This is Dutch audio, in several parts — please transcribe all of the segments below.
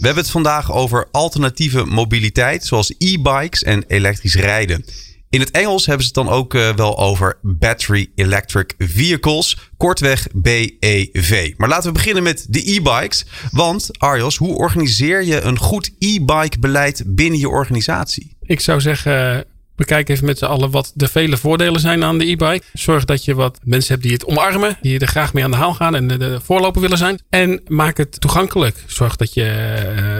We hebben het vandaag over alternatieve mobiliteit, zoals e-bikes en elektrisch rijden. In het Engels hebben ze het dan ook uh, wel over Battery Electric Vehicles, kortweg BEV. Maar laten we beginnen met de e-bikes. Want Arjos, hoe organiseer je een goed e-bike beleid binnen je organisatie? Ik zou zeggen, Bekijk even met z'n allen wat de vele voordelen zijn aan de e-bike. Zorg dat je wat mensen hebt die het omarmen, die er graag mee aan de haal gaan en de, voorloper willen zijn. En maak het toegankelijk. Zorg dat je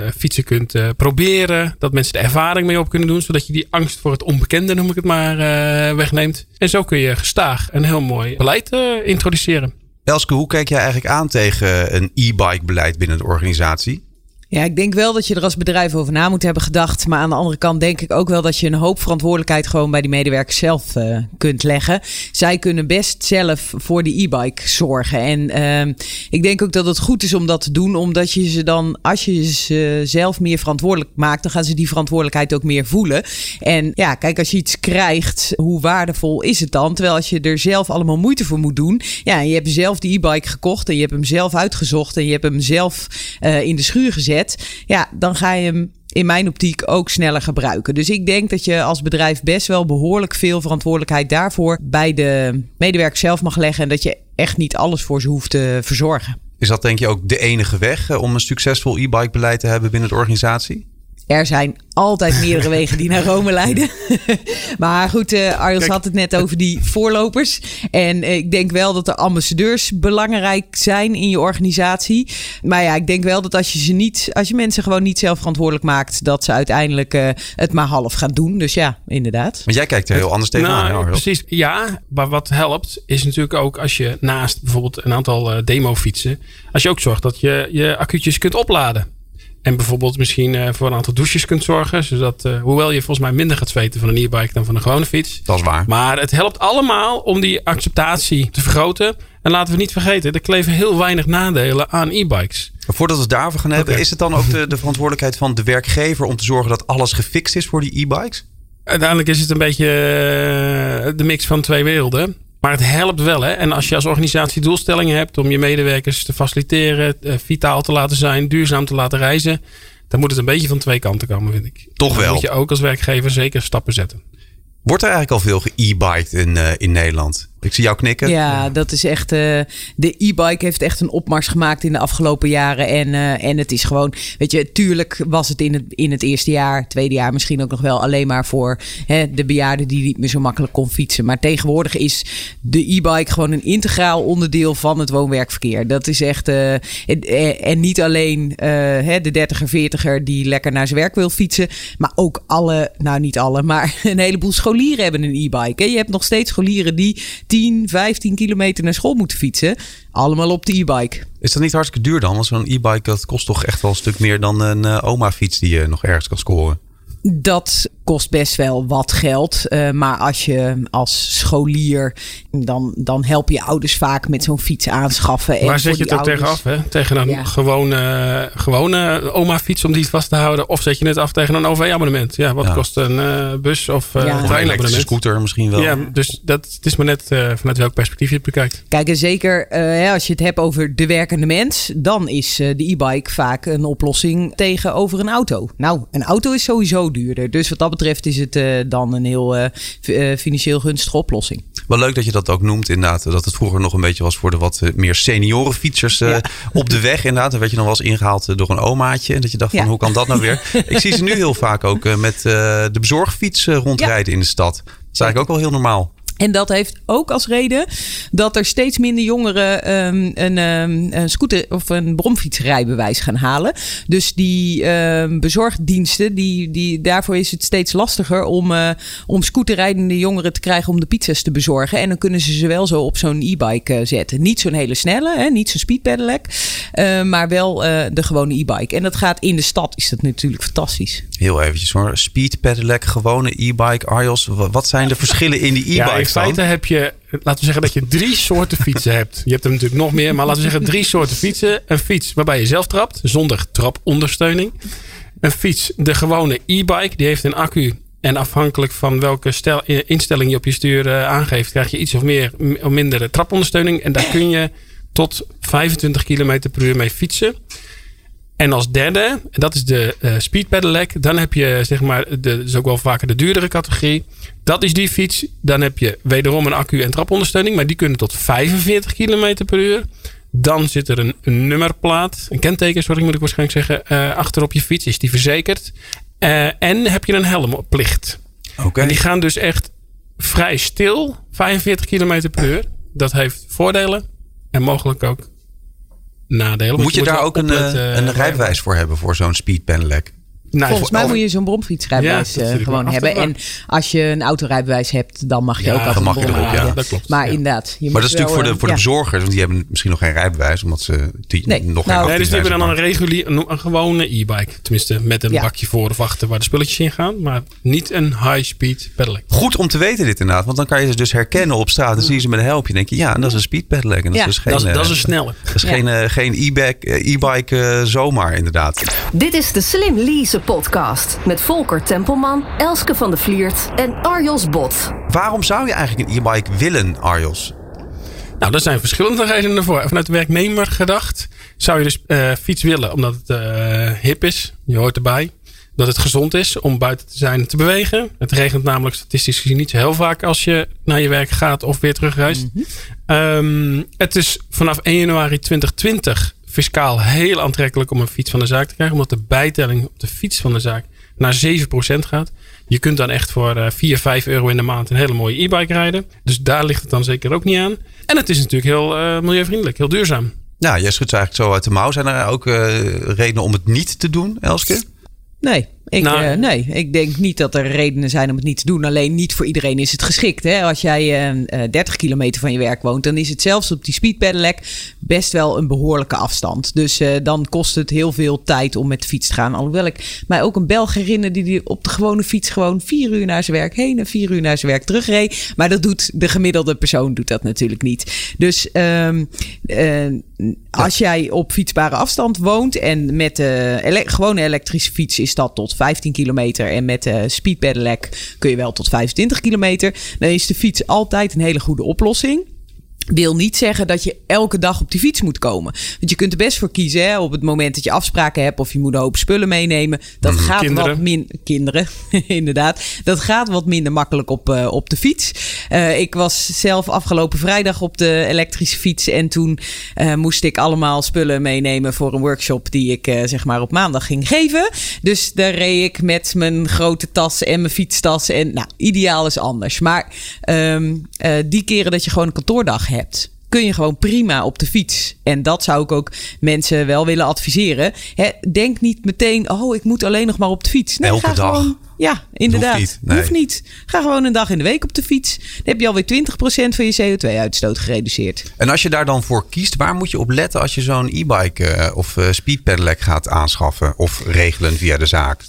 uh, fietsen kunt uh, proberen, dat mensen de ervaring mee op kunnen doen, zodat je die angst voor het onbekende, noem ik het maar, uh, wegneemt. En zo kun je gestaag een heel mooi beleid introduceren. Elske, hoe kijk jij eigenlijk aan tegen een e-bike beleid binnen de organisatie? Ja, ik denk wel dat je er als bedrijf over na moet hebben gedacht. Maar aan de andere kant denk ik ook wel dat je een hoop verantwoordelijkheid gewoon bij die medewerkers zelf uh, kunt leggen. Zij kunnen best zelf voor de e-bike zorgen. En uh, ik denk ook dat het goed is om dat te doen, omdat je ze dan, als je ze zelf meer verantwoordelijk maakt, dan gaan ze die verantwoordelijkheid ook meer voelen. En ja, kijk, als je iets krijgt, hoe waardevol is het dan? Terwijl als je er zelf allemaal moeite voor moet doen. Ja, je hebt zelf die e-bike gekocht en je hebt hem zelf uitgezocht en je hebt hem zelf uh, in de schuur gezet ja, dan ga je hem in mijn optiek ook sneller gebruiken. Dus ik denk dat je als bedrijf best wel behoorlijk veel verantwoordelijkheid daarvoor bij de medewerkers zelf mag leggen en dat je echt niet alles voor ze hoeft te verzorgen. Is dat denk je ook de enige weg om een succesvol e-bike beleid te hebben binnen de organisatie? Er zijn altijd meerdere wegen die naar Rome leiden. maar goed, uh, Arjos had het net over die voorlopers. En uh, ik denk wel dat de ambassadeurs belangrijk zijn in je organisatie. Maar ja, ik denk wel dat als je ze niet, als je mensen gewoon niet zelf verantwoordelijk maakt, dat ze uiteindelijk uh, het maar half gaan doen. Dus ja, inderdaad. Maar jij kijkt er heel anders tegenaan. Nou, precies. Ja, maar wat helpt is natuurlijk ook als je naast bijvoorbeeld een aantal demo fietsen, als je ook zorgt dat je je accu'tjes kunt opladen. En bijvoorbeeld misschien uh, voor een aantal douches kunt zorgen. Zodat, uh, hoewel je volgens mij minder gaat zweten van een e-bike dan van een gewone fiets. Dat is waar. Maar het helpt allemaal om die acceptatie te vergroten. En laten we niet vergeten, er kleven heel weinig nadelen aan e-bikes. Voordat we het daarover gaan hebben, okay. is het dan ook de, de verantwoordelijkheid van de werkgever om te zorgen dat alles gefixt is voor die e-bikes? Uiteindelijk is het een beetje uh, de mix van twee werelden. Maar het helpt wel. Hè? En als je als organisatie doelstellingen hebt om je medewerkers te faciliteren, uh, vitaal te laten zijn, duurzaam te laten reizen, dan moet het een beetje van twee kanten komen, vind ik. Toch wel. Dan moet je ook als werkgever zeker stappen zetten. Wordt er eigenlijk al veel ge-e-biked in, uh, in Nederland? Ik zie jou knikken. Ja, dat is echt. Uh, de e-bike heeft echt een opmars gemaakt in de afgelopen jaren. En, uh, en het is gewoon. Weet je, tuurlijk was het in het, in het eerste jaar, tweede jaar misschien ook nog wel alleen maar voor hè, de bejaarden die niet meer zo makkelijk kon fietsen. Maar tegenwoordig is de e-bike gewoon een integraal onderdeel van het woon-werkverkeer. Dat is echt. Uh, en, niet alleen hè, de 30er, 40er die lekker naar zijn werk wil fietsen. Maar ook alle, nou niet alle, maar een heleboel scholieren hebben een e-bike. Je hebt nog steeds scholieren die 10, 15 kilometer naar school moeten fietsen. Allemaal op de e-bike. Is dat niet hartstikke duur dan? Want zo'n e-bike dat kost toch echt wel een stuk meer dan een uh, oma-fiets die je nog ergens kan scoren? Dat kost best wel wat geld. Uh, maar als je als scholier, dan, dan help je ouders vaak met zo'n fiets aanschaffen. Maar zet je het er tegenaf? Hè? Tegen een ja. gewone, gewone oma-fiets om die vast te houden? Of zet je het af tegen een OV-abonnement? Ja, wat ja. kost een uh, bus of uh, ja. treinabonnement? Een scooter misschien wel. Ja, dus dat, het is maar net vanuit welk perspectief je het bekijkt. Kijk, en zeker als je het hebt over de werkende mens, dan is de e-bike vaak een oplossing tegenover een auto. Nou, een auto is sowieso duurder. Dus wat dat betreft is het uh, dan een heel uh, financieel gunstige oplossing. Wel leuk dat je dat ook noemt, inderdaad. Dat het vroeger nog een beetje was voor de wat meer senioren fietsers ja. op de weg. Inderdaad, dan werd je dan wel eens ingehaald door een omaatje. En dat je dacht van, ja. hoe kan dat nou weer? Ik zie ze nu heel vaak ook met de bezorgfiets rondrijden in de stad. Dat is eigenlijk ook wel heel normaal. En dat heeft ook als reden dat er steeds minder jongeren um, een, um, een, scooter of een bromfietsrijbewijs gaan halen. Dus die um, bezorgdiensten, die, die, daarvoor is het steeds lastiger om, uh, om scooterrijdende jongeren te krijgen om de pizza's te bezorgen. En dan kunnen ze ze wel zo op zo'n e-bike uh, zetten. Niet zo'n hele snelle, hè, niet zo'n speedpedelec, uh, maar wel de gewone e-bike. En dat gaat in de stad, is dat natuurlijk fantastisch. Heel eventjes hoor, speedpedelec, gewone e-bike. Arjos, wat zijn de verschillen in die e-bike? Ja, feite heb je, laten we zeggen dat je drie soorten fietsen hebt. Je hebt er natuurlijk nog meer, maar laten we zeggen drie soorten fietsen. Een fiets waarbij je zelf trapt, zonder trapondersteuning. Een fiets, de gewone e-bike, die heeft een accu. En afhankelijk van welke stel, instelling je op je stuur uh, aangeeft, krijg je iets of meer of minder trapondersteuning. En daar kun je tot 25 km per uur mee fietsen. En als derde, dat is de uh, speed pedelec. Dan heb je zeg maar, de, dat is ook wel vaker de duurdere categorie. Dat is die fiets. Dan heb je wederom een accu en trapondersteuning. Maar die kunnen tot 45 km per uur. Dan zit er een, een nummerplaat, een kenteken, sorry moet ik waarschijnlijk zeggen, uh, achter op je fiets. Is die verzekerd. Uh, en heb je een helmplicht. Okay. En die gaan dus echt vrij stil, 45 km per uur. Dat heeft voordelen en mogelijk ook nadelen. Moet je, je daar ook een, uh, een rijbewijs voor hebben voor zo'n speed pedelec? Nou, Volgens mij moet je zo'n bromfietsrijbewijs ja, uh, gewoon hebben. En als je een autorijbewijs hebt, dan mag je ja, ook altijd mag een je erop, ja. Dat klopt. Maar inderdaad. Je maar dat is natuurlijk voor de, voor de bezorgers, want die hebben misschien nog geen rijbewijs, omdat ze die nee, nog nou, geen Nee, dus hebben dan een regulier, een, een gewone e-bike. Tenminste, met een bakje voor of achter waar de spulletjes in gaan. Maar niet een high-speed pedelec. Goed om te weten dit inderdaad, want dan kan je ze dus herkennen op straat. Dan zie je ze met een helpje en denk je, ja, dat is een speed pedelec. En dat is dus geen, dat, is, dat is een snelle. Dat is geen, geen e-bike, e-bike uh, zomaar inderdaad. Dit is de Slim Lease podcast met Volker Tempelman, Elske van de Vliert en Arjos Bot. Waarom zou je eigenlijk een e-bike willen, Arjos? Nou, er zijn verschillende redenen voor. Vanuit de werknemer gedacht zou je dus uh, fiets willen omdat het uh, hip is. Je hoort erbij. Dat het gezond is om buiten te zijn en te bewegen. Het regent namelijk statistisch gezien niet zo heel vaak als je naar je werk gaat of weer terugreist. Mm -hmm. um, het is vanaf 1 januari 2020 fiscaal heel aantrekkelijk om een fiets van de zaak te krijgen. Omdat de bijtelling op de fiets van de zaak naar 7% gaat. Je kunt dan echt voor uh, 4, 5 euro in de maand een hele mooie e-bike rijden. Dus daar ligt het dan zeker ook niet aan. En het is natuurlijk heel uh, milieuvriendelijk, heel duurzaam. Ja, jij schudt eigenlijk zo uit de mouw. Zijn er ook uh, redenen om het niet te doen, Elske? Nee, ik, nou, uh, nee, ik denk niet dat er redenen zijn om het niet te doen. Alleen niet voor iedereen is het geschikt. Hè? Als jij uh, 30 kilometer van je werk woont, dan is het zelfs op die speedpedelec best wel een behoorlijke afstand. Dus uh, dan kost het heel veel tijd om met de fiets te gaan. Alhoewel ik mij ook een Belg herinner die, die op de gewone fiets gewoon vier uur naar zijn werk heen en vier uur naar zijn werk terugreed. Maar dat doet de gemiddelde persoon doet dat natuurlijk niet. Dus um, als jij op fietsbare afstand woont en met de ele gewone elektrische fiets is dat tot 15 kilometer. En met de speed pedelec kun je wel tot 25 kilometer. Dan is de fiets altijd een hele goede oplossing. Wil niet zeggen dat je elke dag op die fiets moet komen. Want je kunt er best voor kiezen hè, op het moment dat je afspraken hebt of je moet een hoop spullen meenemen. Dat mm, gaat kinderen. wat minder. Kinderen, inderdaad. Dat gaat wat minder makkelijk op, uh, op de fiets. Uh, ik was zelf afgelopen vrijdag op de elektrische fiets. En toen uh, moest ik allemaal spullen meenemen voor een workshop die ik zeg maar op maandag ging geven. Dus daar reed ik met mijn grote tas en mijn fietstas. En nou, ideaal is anders. Maar um, die keren dat je gewoon een kantoordag hebt hebt, kun je gewoon prima op de fiets. En dat zou ik ook mensen wel willen adviseren. He, denk niet meteen, oh, ik moet alleen nog maar op de fiets. Nee, Elke ga dag. Gewoon, ja, inderdaad. Hoeft niet, nee. Hoeft niet. Ga gewoon een dag in de week op de fiets. Dan heb je alweer 20% van je CO2-uitstoot gereduceerd. En als je daar dan voor kiest, waar moet je op letten als je zo'n e-bike uh, of uh, speedpedelec gaat aanschaffen of regelen via de zaak?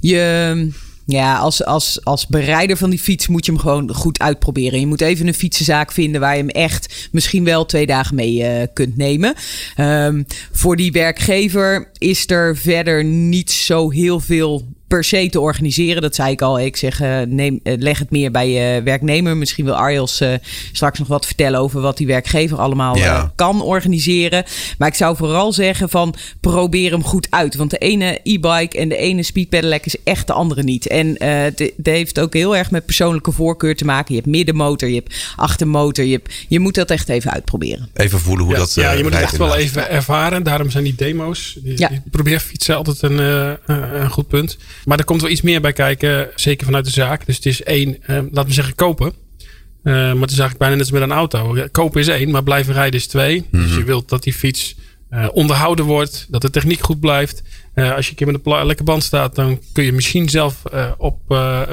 Je ja, als, als, als bereider van die fiets moet je hem gewoon goed uitproberen. Je moet even een fietsenzaak vinden waar je hem echt misschien wel twee dagen mee uh, kunt nemen. Um, voor die werkgever is er verder niet zo heel veel per se te organiseren. Dat zei ik al. Ik zeg, uh, neem, uh, leg het meer bij je werknemer. Misschien wil Arjels uh, straks nog wat vertellen over wat die werkgever allemaal Ja. kan organiseren. Maar ik zou vooral zeggen van probeer hem goed uit. Want de ene e-bike en de ene speedpedelec is echt de andere niet. En eh het heeft ook heel erg met persoonlijke voorkeur te maken. Je hebt middenmotor, je hebt achtermotor. Je, hebt, je moet dat echt even uitproberen. Even voelen hoe ja, dat ja, je moet het echt wel even ervaren. Daarom zijn die demo's. Die, Ja. die probeer fietsen altijd een, uh, een goed punt. Maar er komt wel iets meer bij kijken. Zeker vanuit de zaak. Dus het is één, uh, laten we zeggen, kopen. Uh, maar het is eigenlijk bijna net als met een auto. Kopen is één, maar blijven rijden is twee. Dus Mhm. je wilt dat die fiets uh, onderhouden wordt, dat de techniek goed blijft. Uh, als je een keer met een lekker band staat, dan kun je misschien zelf uh, op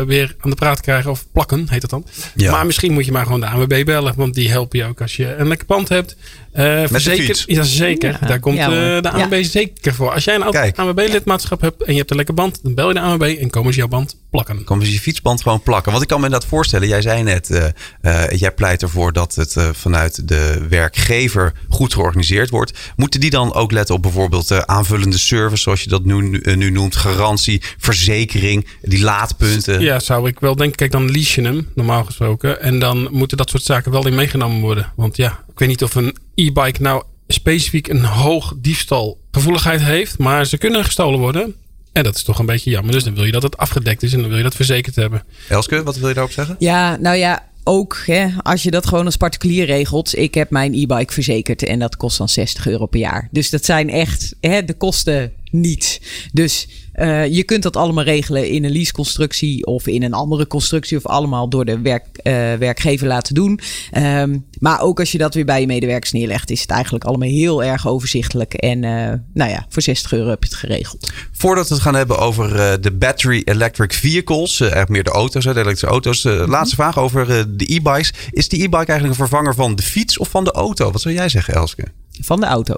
weer aan de praat krijgen of plakken, heet dat dan. Ja. Maar misschien moet je maar gewoon de ANWB bellen, want die helpen je ook als je een lekker band hebt. verzeker, ja, zeker. Ja. Daar komt Ja, de ANWB zeker voor. Als jij een. ANWB-lidmaatschap hebt en je hebt een lekker band, dan bel je de ANWB en komen ze jouw band plakken. Komen ze je fietsband gewoon plakken. Want ik kan me inderdaad voorstellen, jij zei net, uh, uh, jij pleit ervoor dat het uh, vanuit de werkgever goed georganiseerd wordt. Moeten die dan ook letten op bijvoorbeeld aanvullende service, zoals je dat nu, nu noemt, garantie, verzekering, die laadpunten? Ja, zou ik wel denken. Kijk, dan lease je hem, normaal gesproken. En dan moeten dat soort zaken wel in meegenomen worden. Want ja, ik weet niet of een e-bike nou specifiek een hoog diefstalgevoeligheid heeft. Maar ze kunnen gestolen worden. En dat is toch een beetje jammer. Dus dan wil je dat het afgedekt is en dan wil je dat verzekerd hebben. Elske, wat wil je daarop zeggen? Ja, nou ja, ook hè, als je dat gewoon als particulier regelt. Ik heb mijn e-bike verzekerd en dat kost dan 60 euro per jaar. Dus dat zijn echt hè, de kosten niet. Dus uh, je kunt dat allemaal regelen in een leaseconstructie of in een andere constructie of allemaal door de werk, uh, werkgever laten doen. Um, maar ook als je dat weer bij je medewerkers neerlegt, is het eigenlijk allemaal heel erg overzichtelijk. En uh, nou ja, voor 60 euro heb je het geregeld. Voordat we het gaan hebben over de battery electric vehicles, eigenlijk meer de auto's, de elektrische auto's. Mhm. laatste vraag over de e-bikes. Is die e-bike eigenlijk een vervanger van de fiets of van de auto? Wat zou jij zeggen, Elske? Van de auto.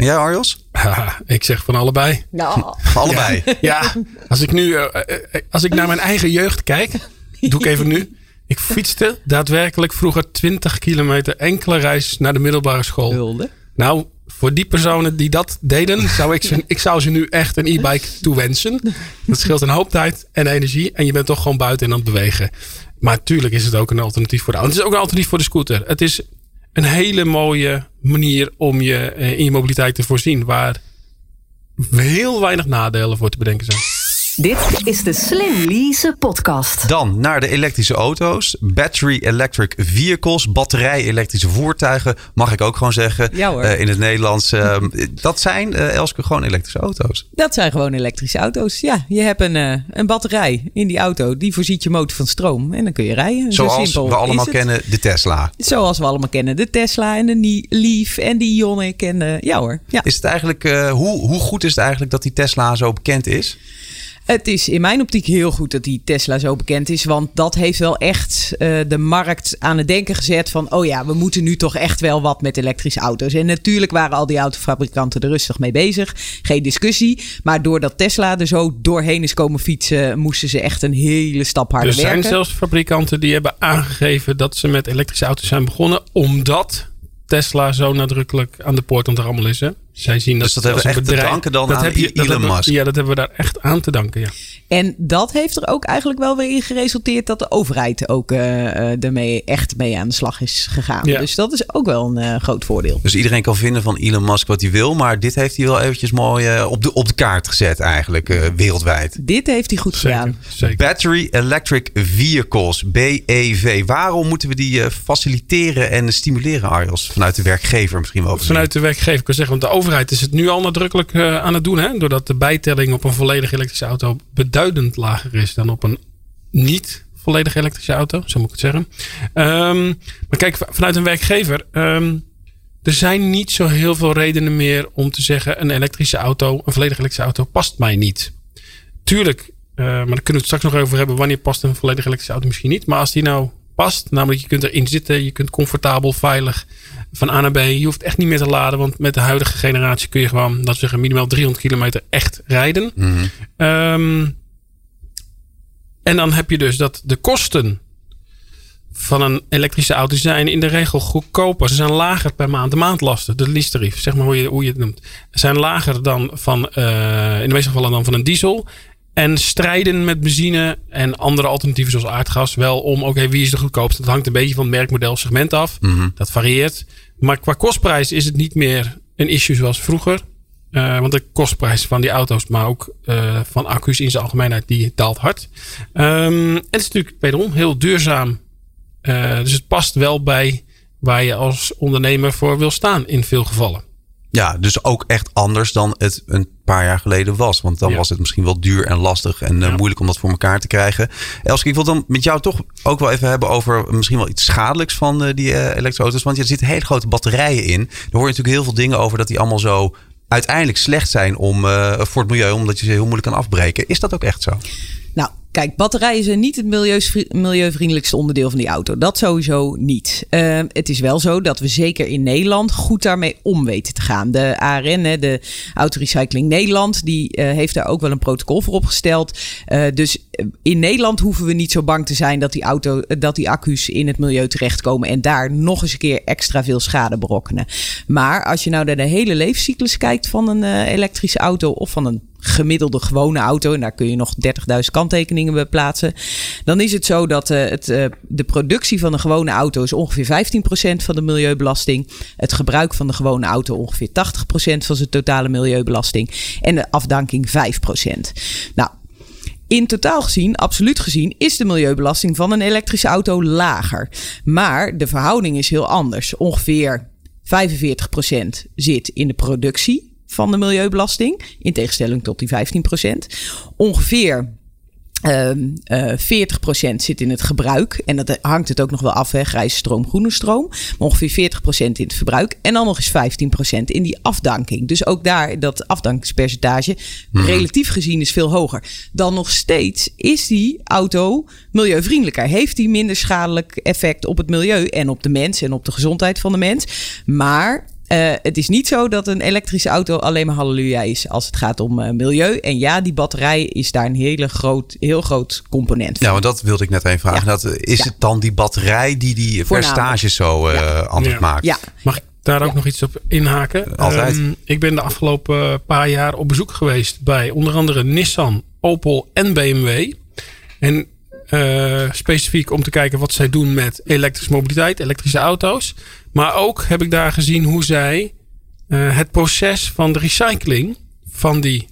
En jij, Arjos? Ja, ik zeg van allebei. Nou. allebei. Ja, ja, als ik nu, uh, als ik naar mijn eigen jeugd kijk, doe ik even nu. Ik fietste daadwerkelijk vroeger 20 kilometer enkele reis naar de middelbare school. Hulde. Nou, voor die personen die dat deden, zou ik ze, ik zou ze nu echt een e-bike toewensen. Dat scheelt een hoop tijd en energie. En je bent toch gewoon buiten en aan het bewegen. Maar natuurlijk is het ook een alternatief voor de auto. Het is ook een alternatief voor de scooter. Het is een hele mooie manier om je in je mobiliteit te voorzien. Waar heel weinig nadelen voor te bedenken zijn. Dit is de Slim Lease podcast. Dan naar de elektrische auto's. Battery electric vehicles. Batterij-elektrische voertuigen. Mag ik ook gewoon zeggen. Ja, hoor. Uh, in het Nederlands. Uh, dat zijn, uh, Elske, gewoon elektrische auto's. Dat zijn gewoon elektrische auto's. Ja, je hebt een, uh, een batterij in die auto. Die voorziet je motor van stroom. En dan kun je rijden. Zoals Zo simpel we allemaal kennen, de Tesla. Zoals we allemaal kennen. De Tesla en de Leaf en de Ioniq. En ja hoor. Ja. Is het eigenlijk, uh, hoe, hoe goed is het eigenlijk dat die Tesla zo bekend is? Het is in mijn optiek heel goed dat die Tesla zo bekend is. Want dat heeft wel echt uh, de markt aan het denken gezet van... oh ja, we moeten nu toch echt wel wat met elektrische auto's. En natuurlijk waren al die autofabrikanten er rustig mee bezig. Geen discussie. Maar doordat Tesla er zo doorheen is komen fietsen... moesten ze echt een hele stap harder er zijn werken. zelfs fabrikanten die hebben aangegeven... dat ze met elektrische auto's zijn begonnen... omdat Tesla zo nadrukkelijk aan de poort ontrammel is. Hè? Zij zien dus dat, dat hebben we echt bedrijf, te danken dan dat aan heb je, dat Elon Musk. Ja, dat hebben we daar echt aan te danken. Ja. En dat heeft er ook eigenlijk wel weer in geresulteerd dat de overheid ook uh, ermee echt mee aan de slag is gegaan. Ja. Dus dat is ook wel een uh, groot voordeel. Dus iedereen kan vinden van Elon Musk wat hij wil, maar dit heeft hij wel eventjes mooi uh, op, de, op de kaart gezet eigenlijk uh, wereldwijd. Dit heeft hij goed zeker, gedaan. Zeker. Battery Electric Vehicles, BEV. Waarom moeten we die uh, faciliteren en stimuleren, Arjos? Vanuit de werkgever misschien wel. Vanuit de werkgever kan zeggen, want de overheid is het nu al nadrukkelijk uh, aan het doen. Hè? Doordat de bijtelling op een volledig elektrische auto beduidend lager is dan op een niet volledig elektrische auto. Zo moet ik het zeggen. Um, maar kijk, vanuit een werkgever. Um, er zijn niet zo heel veel redenen meer om te zeggen: een elektrische auto, een volledig elektrische auto, past mij niet. Tuurlijk, uh, maar daar kunnen we het straks nog over hebben. Wanneer past een volledig elektrische auto misschien niet? Maar als die nou past, namelijk je kunt erin zitten, je kunt comfortabel, veilig van A naar B. Je hoeft echt niet meer te laden, want met de huidige generatie kun je gewoon, dat zeggen, minimaal 300 kilometer echt rijden. Mm -hmm. um, en dan heb je dus dat de kosten van een elektrische auto zijn in de regel goedkoper. Ze zijn lager per maand. De maandlasten, de leasetarief, zeg maar hoe je, hoe je het noemt, zijn lager dan van, uh, in de meeste gevallen dan van een diesel. En strijden met benzine en andere alternatieven zoals aardgas wel om, oké, okay, wie is de goedkoopste? Dat hangt een beetje van het merkmodel segment af. Mm -hmm. Dat varieert. Maar qua kostprijs is het niet meer een issue zoals vroeger. Uh, want de kostprijs van die auto's, maar ook uh, van accu's in zijn algemeenheid, die daalt hard. Um, en het is natuurlijk wederom heel duurzaam. Uh, dus het past wel bij waar je als ondernemer voor wil staan in veel gevallen. Ja, dus ook echt anders dan het een paar jaar geleden was. Want dan Ja. was het misschien wel duur en lastig en eh, Ja. moeilijk om dat voor elkaar te krijgen. Elske, ik wil dan met jou toch ook wel even hebben over misschien wel iets schadelijks van eh, die eh, elektroauto's. Want ja, er zitten hele grote batterijen in. Daar hoor je natuurlijk heel veel dingen over dat die allemaal zo uiteindelijk slecht zijn om, eh, voor het milieu, omdat je ze heel moeilijk kan afbreken. Is dat ook echt zo? Kijk, batterijen zijn niet het milieuvri- milieuvriendelijkste onderdeel van die auto. Dat sowieso niet. Eh, het is wel zo dat we zeker in Nederland goed daarmee om weten te gaan. De ARN, de Autorecycling Nederland, die eh, heeft daar ook wel een protocol voor opgesteld. Eh, dus eh, in Nederland hoeven we niet zo bang te zijn dat die, auto, dat die accu's in het milieu terechtkomen en daar nog eens een keer extra veel schade berokkenen. Maar als je nou naar de hele levenscyclus kijkt van een elektrische auto of van een gemiddelde gewone auto, en daar kun je nog 30.000 kanttekeningen bij plaatsen, dan is het zo dat eh, het, eh, de productie van een gewone auto is ongeveer 15% van de milieubelasting. Het gebruik van de gewone auto ongeveer 80% van zijn totale milieubelasting. En de afdanking 5%. Nou, in totaal gezien, absoluut gezien, is de milieubelasting van een elektrische auto lager. Maar de verhouding is heel anders. Ongeveer 45% zit in de productie van de milieubelasting, in tegenstelling tot die 15%. Ongeveer Ehm eh 40% zit in het gebruik. En dat hangt het ook nog wel af, hè, grijze stroom, groene stroom. Maar ongeveer 40% in het verbruik. En dan nog eens 15% in die afdanking. Dus ook daar, dat afdankingspercentage, relatief gezien, is veel hoger. Dan nog steeds is die auto milieuvriendelijker. Heeft die minder schadelijk effect op het milieu en op de mens en op de gezondheid van de mens. Maar eh, het is niet zo dat een elektrische auto alleen maar halleluja is als het gaat om eh, milieu. En ja, die batterij is daar een hele groot, heel groot component van. Ja, want dat wilde ik net even vragen. Ja. Dat, is Ja. het dan die batterij die die percentages zo eh, anders Ja. maakt? Ja, Mag ik daar ook nog iets op inhaken? Altijd. Ehm, ik ben de afgelopen paar jaar op bezoek geweest bij onder andere Nissan, Opel en BMW. En eh, specifiek om te kijken wat zij doen met elektrische mobiliteit, elektrische auto's. Maar ook heb ik daar gezien hoe zij eh, het proces van de recycling van die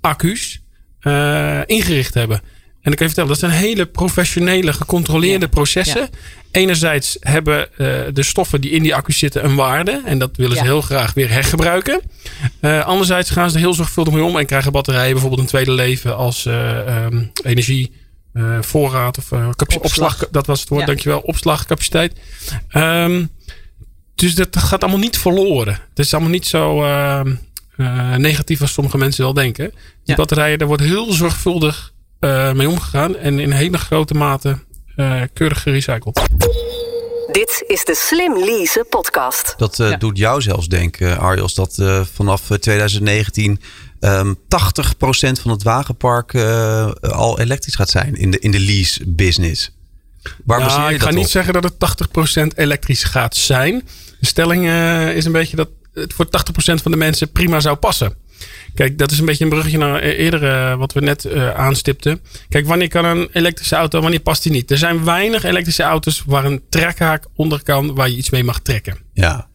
accu's eh, ingericht hebben. En ik kan je vertellen, dat zijn hele professionele, gecontroleerde Ja. processen. Ja. Enerzijds hebben de stoffen die in die accu's zitten een waarde. En dat willen ze Ja. heel graag weer hergebruiken. Eh, anderzijds gaan ze er heel zorgvuldig mee om. En krijgen batterijen bijvoorbeeld een tweede leven als eh, ehm, energie. Eh, voorraad of capaci- Opslag. opslag. Dat was het woord, Ja. dankjewel. Opslagcapaciteit. Ehm, dus dat gaat allemaal niet verloren. Het is allemaal niet zo ehm, eh, negatief als sommige mensen wel denken. Die Ja. batterijen, daar wordt heel zorgvuldig mee omgegaan. En in hele grote mate keurig gerecycled. Dit is de Slim Lease podcast. Dat eh, Ja. doet jou zelfs denken, Arjos, dat eh, vanaf eh, 2019 ehm 80% van het wagenpark eh, al elektrisch gaat zijn in de, in de lease business. Waar Nou, je ik dat ga niet op? zeggen dat het 80% elektrisch gaat zijn. De stelling eh, is een beetje dat het voor 80% van de mensen prima zou passen. Kijk, dat is een beetje een bruggetje naar e- eerder eh, wat we net eh, aanstipten. Kijk, wanneer kan een elektrische auto, wanneer past die niet? Er zijn weinig elektrische auto's waar een trekhaak onder kan waar je iets mee mag trekken. Ja,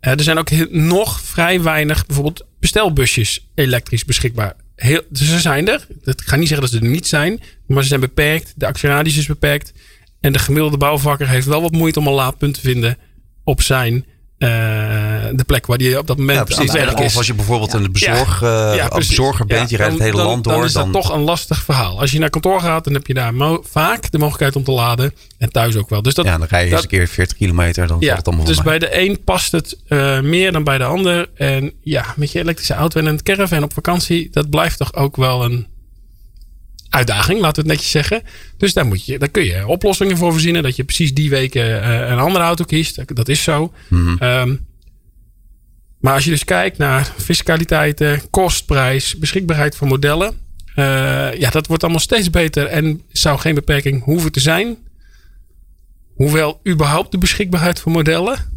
Eh, er zijn ook nog vrij weinig bijvoorbeeld bestelbusjes elektrisch beschikbaar. Heel, dus ze zijn er. Ik ga niet zeggen dat ze er niet zijn. Maar ze zijn beperkt. De actieradius is beperkt. En de gemiddelde bouwvakker heeft wel wat moeite om een laadpunt te vinden op zijn eh, de plek waar die op dat moment ja aan precies. het werk Of is. als je bijvoorbeeld een bezorg, Ja, eh, ja, bezorger bent, je Ja, rijdt het hele dan- land door. Dan is dat toch een lastig verhaal. Als je naar kantoor gaat, dan heb je daar vaak de mogelijkheid om te laden. En thuis ook wel. Dus dat, ja, dan rij je eens dat- een keer 40 kilometer, dan valt het allemaal dus bij de een past het eh, meer dan bij de ander. En ja, met je elektrische auto en een caravan op vakantie, dat blijft toch ook wel een uitdaging, laten we het netjes zeggen. Dus daar, moet je, daar kun je oplossingen voor verzinnen. Dat je precies die weken eh, een andere auto kiest. Dat, is zo. Ehm, maar als je dus kijkt naar fiscaliteiten, kostprijs, beschikbaarheid van modellen. eh, ja, dat wordt allemaal steeds beter en zou geen beperking hoeven te zijn. Hoewel überhaupt de beschikbaarheid van modellen,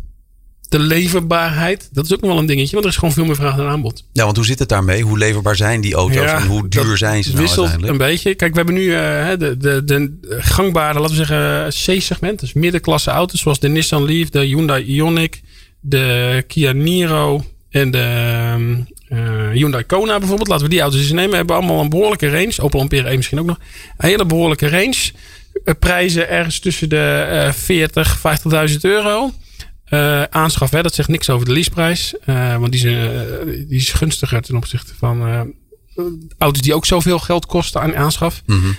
de leverbaarheid, dat is ook nog wel een dingetje. Want er is gewoon veel meer vraag dan aanbod. Ja, want hoe zit het daarmee? Hoe leverbaar zijn die auto's en hoe duur zijn ze nou wisselt uiteindelijk? een beetje. Kijk, we hebben nu eh, de, de, de gangbare, laten we zeggen, C-segment. Dus middenklasse auto's zoals de Nissan Leaf, de Hyundai Ioniq, de Kia Niro en de eh, Hyundai Kona bijvoorbeeld. Laten we die auto's eens nemen. Hebben allemaal een behoorlijke range. Opel Ampera 1 misschien ook nog. Een hele behoorlijke range. Eh, prijzen ergens tussen de eh 40, 50.000 euro. Uh, aanschaf, hè, dat zegt niks over de leaseprijs. Uh, want die is, uh, die is gunstiger ten opzichte van auto's die ook zoveel geld kosten aan aanschaf. Mm -hmm.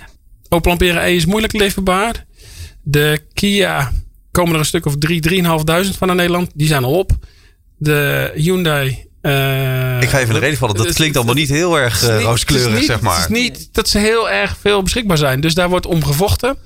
Opel Ampera E is moeilijk leverbaar. De Kia komen er een stuk of 3, 3.500 van in Nederland. Die zijn al op. De Hyundai. Ik ga even de reden vallen. Dat klinkt allemaal niet heel erg rooskleurig, zeg maar. Het is niet dat ze heel erg veel beschikbaar zijn. Dus daar wordt om gevochten.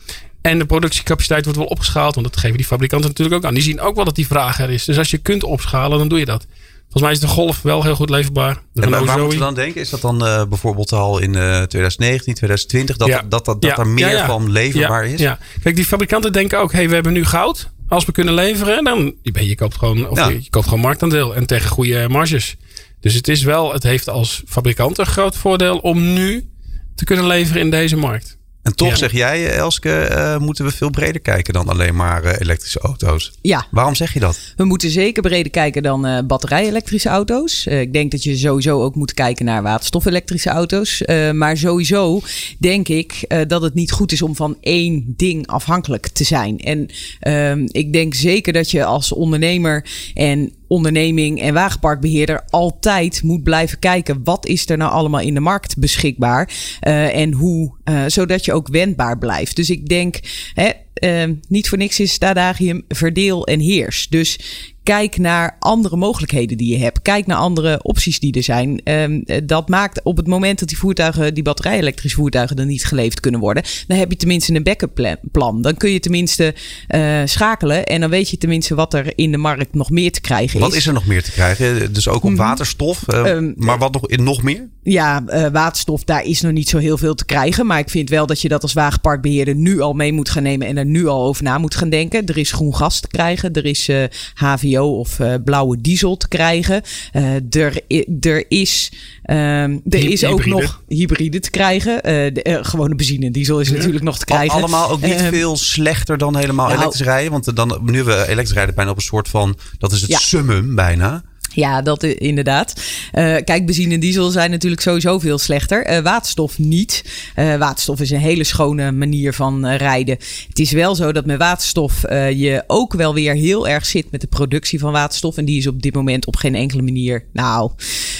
En de productiecapaciteit wordt wel opgeschaald. Want dat geven die fabrikanten natuurlijk ook aan. Die zien ook wel dat die vraag er is. Dus als je kunt opschalen, dan doe je dat. Volgens mij is de Golf wel heel goed leverbaar. En waar moeten we dan denken? Is dat dan uh, bijvoorbeeld al in uh, 2019, 2020? Dat, ja. dat, dat, dat, er meer ja, van leverbaar is? Ja, kijk, die fabrikanten denken ook... hey, we hebben nu goud. Als we kunnen leveren, dan je, je koopt gewoon, of je, je koopt gewoon marktaandeel. En tegen goede marges. Dus het is wel, het heeft als fabrikant een groot voordeel om nu te kunnen leveren in deze markt. En toch zeg jij, Elske, uh, moeten we veel breder kijken dan alleen maar uh, elektrische auto's. Ja. Waarom zeg je dat? We moeten zeker breder kijken dan uh, batterij-elektrische auto's. ik denk dat je sowieso ook moet kijken naar waterstof-elektrische auto's. maar sowieso denk ik dat het niet goed is om van één ding afhankelijk te zijn. En ehm, ik denk zeker dat je als ondernemer en onderneming en wagenparkbeheerder altijd moet blijven kijken wat is er nou allemaal in de markt beschikbaar uh, en hoe, uh, zodat je ook wendbaar blijft. Dus ik denk, hè, uh, niet voor niks is stadagium verdeel en heers. Dus kijk naar andere mogelijkheden die je hebt. Kijk naar andere opties die er zijn. Um, dat maakt op het moment dat die voertuigen, die batterij-elektrische voertuigen, dan niet geleverd kunnen worden, dan heb je tenminste een backup plan. Dan kun je tenminste uh, schakelen en dan weet je tenminste wat er in de markt nog meer te krijgen is. Wat is er nog meer te krijgen? Dus ook op mhm. waterstof, uh, um, maar wat nog, nog meer? Ja, uh, waterstof, daar is nog niet zo heel veel te krijgen. Maar ik vind wel dat je dat als wagenparkbeheerder nu al mee moet gaan nemen en er nu al over na moet gaan denken. Er is groen gas te krijgen, er is HVO of uh, blauwe diesel te krijgen. Uh, er, er is, um, er is ook nog hybride te krijgen. De, gewone benzine en diesel is ja. natuurlijk nog te krijgen. Allemaal ook niet ehm, veel slechter dan helemaal nou, elektrisch rijden. Want dan, nu hebben we elektrisch rijden bijna op een soort van, dat is het ja. summum bijna. Ja, dat inderdaad. Uh, kijk, benzine en diesel zijn natuurlijk sowieso veel slechter. Uh, waterstof niet. Uh, waterstof is een hele schone manier van rijden. Het is wel zo dat met waterstof je ook wel weer heel erg zit met de productie van waterstof. En die is op dit moment op geen enkele manier, nou,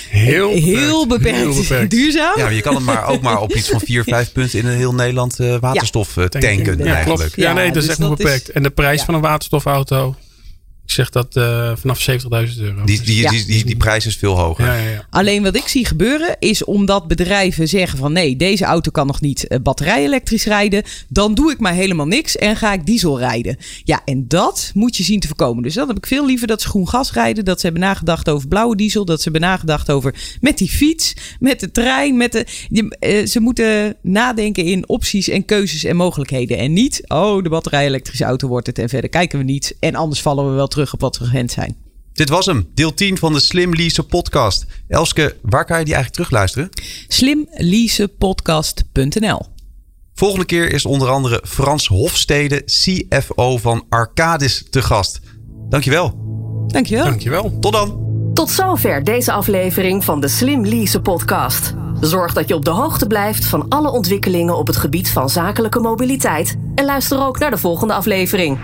heel, heel, beperkt, heel beperkt. duurzaam. Ja, je kan hem maar ook maar op iets van vier, vijf punten in een heel Nederland waterstof ja. tanken. Ja, eigenlijk. Klopt. Ja, nee, dat is dus echt nog beperkt. Is, en de prijs ja. van een waterstofauto ik zeg dat uh, vanaf 70.000 euro. Die, die, die, die, die, prijs is veel hoger. Ja, ja, Alleen wat ik zie gebeuren is omdat bedrijven zeggen van nee, deze auto kan nog niet uh, batterij-elektrisch rijden. Dan doe ik maar helemaal niks en ga ik diesel rijden. Ja, en dat moet je zien te voorkomen. Dus dan heb ik veel liever dat ze groen gas rijden. Dat ze hebben nagedacht over blauwe diesel. Dat ze hebben nagedacht over met die fiets, met de trein. Met de, je, uh, ze moeten nadenken in opties en keuzes en mogelijkheden. En niet, oh, de batterij-elektrische auto wordt het en verder kijken we niet. En anders vallen we wel terug op wat we gewend zijn. Dit was hem, deel 10 van de Slim Lease podcast. Elske, waar kan je die eigenlijk terugluisteren? slimleasepodcast.nl Volgende keer is onder andere Frans Hofstede, CFO van Arcadis, te gast. Dankjewel. Dankjewel. Dankjewel. Tot dan. Tot zover deze aflevering van de Slim Lease podcast. Zorg dat je op de hoogte blijft van alle ontwikkelingen op het gebied van zakelijke mobiliteit. En luister ook naar de volgende aflevering.